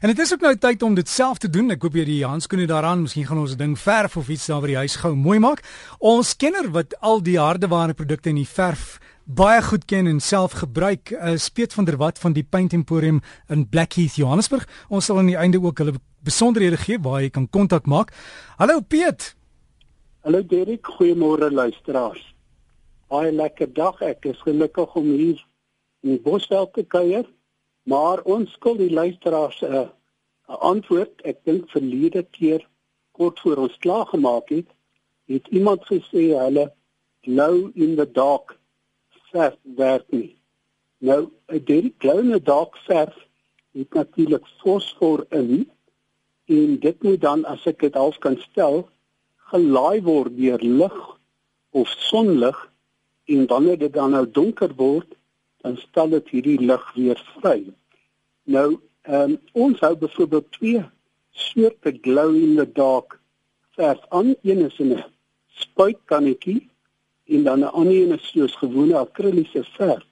En dit is ook nou tyd om dit self te doen. Ek hoop jy die handskoene daaraan, miskien gaan ons 'n ding verf of iets daar by die huis gou mooi maak. Ons kenner wat al die hardeware produkte in die verf baie goed ken en self gebruik, is Piet van der Walt van die Paint Emporium in Blackheath, Johannesburg. Ons sal aan die einde ook hulle besonderhede gee waar jy kan kontak maak. Hallo Piet. Hallo Derek, goeiemôre luisteraars. Baie lekker dag. Ek is gelukkig om hier in Bosveld te kuier. Maar ons skuld die luisteraars 'n uh, antwoord. Ek dink verlede keer kort voor ons klaar gemaak het, het iemand gesê hulle glow in the dark verf werk nie. Nou, 'n baie glow in the dark verf het natuurlik fosfor in en dit moet dan as ek dit half kan stel, gelaai word deur lig of sonlig en wanneer dit dan nou donker word, dan stel dit hierdie lig weer vry. Nou, ehm um, ons hou byvoorbeeld twee soorte glow in the dark verf aan. Een is 'n spuitkannetjie en dan 'n ander een is soos gewone akriliese verf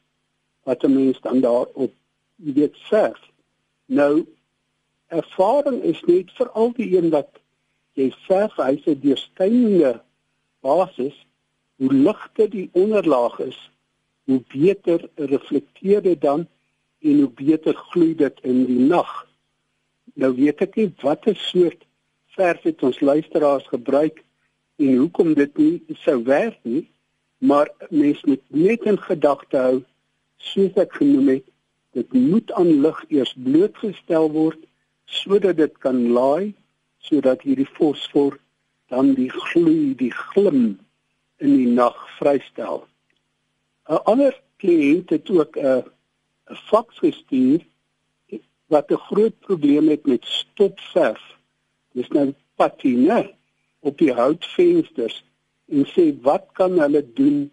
wat 'n mens dan daarop weet verf. Nou ervaring is net vir al die een wat jy verf hy's 'n deurskynende basis hoe ligter die onderlaag is hoe beter reflekteer dit dan en hoe beter gloei dit in die nag. Nou weet ek nie watter soort verf het ons luisteraars gebruik en hoekom dit nie sou werk nie, maar mens moet net in gedagte hou soos ek genoem het, dit moet aan lig eers blootgestel word sodat dit kan laai sodat hierdie fosfor dan die gloei, die glim in die nag vrystel. 'n Ander kliënt het ook 'n 'n faks gestuur wat 'n groot probleem het met stopverf. Dis nou patine op die houtvensters en sê wat kan hulle doen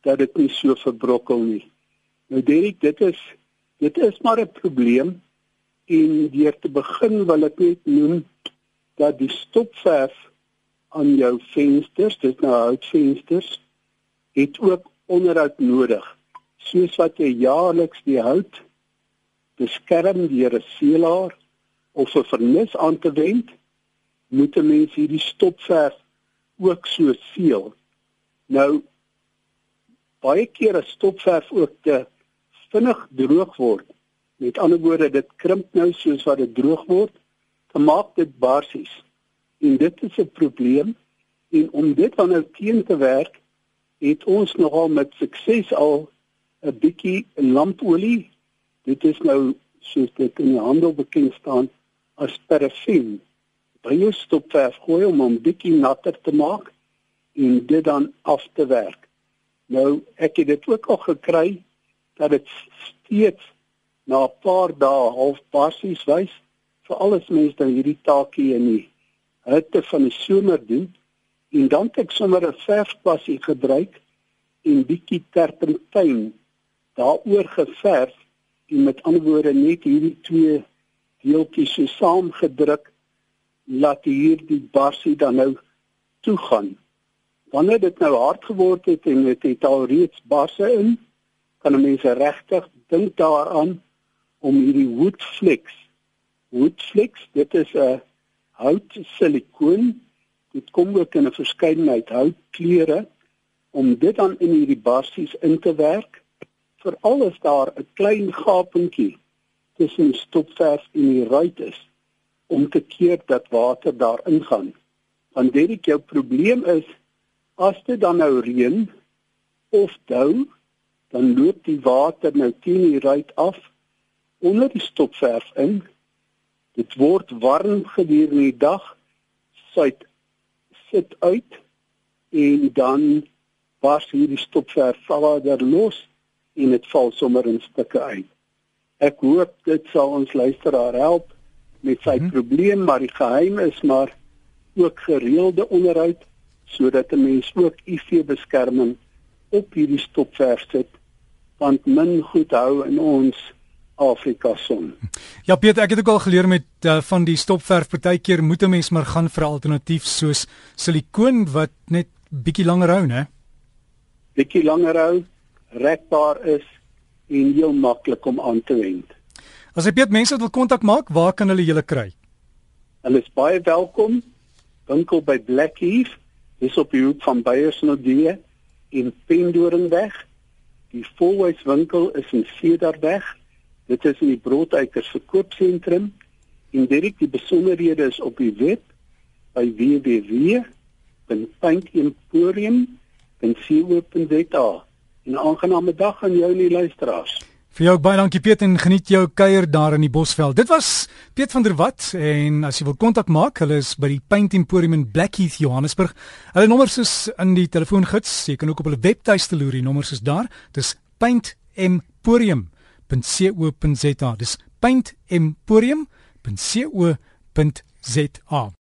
dat dit nie so verbrokkel nie. Nou Derek, dit is dit is maar 'n probleem en deur te begin wil ek net noem dat die stopverf aan jou vensters, dit nou houtvensters, het ook onderhoud nodig soos wat jy jaarliks die hout beskerm deur 'n seelaar of 'n vernis aan te wend, moet 'n mens hierdie stopverf ook so seël. Nou baie keer as stopverf ook te vinnig droog word, met ander woorde dit krimp nou soos wat dit droog word, dan maak dit barsies. En dit is 'n probleem en om dit dan nou teen te werk, het ons nogal met sukses al 'n bietjie lampolie. Dit is nou soos dit in die handel bekend staan as parafin. Baie stopverf gooi om hom bietjie natter te maak en dit dan af te werk. Nou ek het dit ook al gekry dat dit steeds na 'n paar dae half basies wys vir alles mense dan hierdie taakie in die hitte van die somer doen en dan het ek sommer 'n verfpassie gebruik en bietjie terpentyn daaroor geverf en met ander woorde net hierdie twee deeltjies so saamgedruk laat hierdie barsie dan nou toe gaan. Wanneer dit nou hard geword het en dit het al reeds barse in, kan mense regtig dink daaraan om hierdie woodflex. Woodflex, dit is 'n hout silikoon. Dit kom ook in 'n verskeidenheid houtkleure om dit dan in hierdie barsies in te werk veral as daar 'n klein gapentjie tussen stopverf en die ruit is om te keer dat water daar ingaan. Want dit jou probleem is as dit dan nou reën of dou, dan loop die water nou teen die ruit af onder die stopverf in. Dit word warm gedurende die dag, suid sit uit en dan was hierdie stopverf vader los en dit val sommer in stukke uit. Ek hoop dit sal ons luisteraar help met sy hmm. probleem, maar die geheim is maar ook gereelde onderhoud sodat 'n mens ook UV-beskerming op hierdie stopverf sit want min goed hou in ons Afrika son. Ja Piet, ek het ook al geleer met uh, van die stopverf partykeer moet 'n mens maar gaan vir 'n alternatief soos silikoon wat net bietjie langer hou, né? Bietjie langer hou rekbaar is en heel maklik om aan te wend. As jy Piet mense wil kontak maak, waar kan hulle julle kry? Hulle is baie welkom. Winkel by Blackheath, dis op die hoek van Beyersnodie in Pendoringweg. Die Volwys winkel is in Cedarweg. Dit is in die Broodeikers verkoopsentrum. En direk die besonderhede is op die web by www.paintemporium.co.za. 'n Aangename dag aan jou en die luisteraars. Vir jou baie dankie Piet en geniet jou kuier daar in die Bosveld. Dit was Piet van der Walt en as jy wil kontak maak, hulle is by die Paint Emporium in Blackheath, Johannesburg. Hulle nommers is in die telefoongids. Jy kan ook op hulle webtuiste loer, die nommers is daar. Dis paintemporium.co.za. Dis paintemporium.co.za.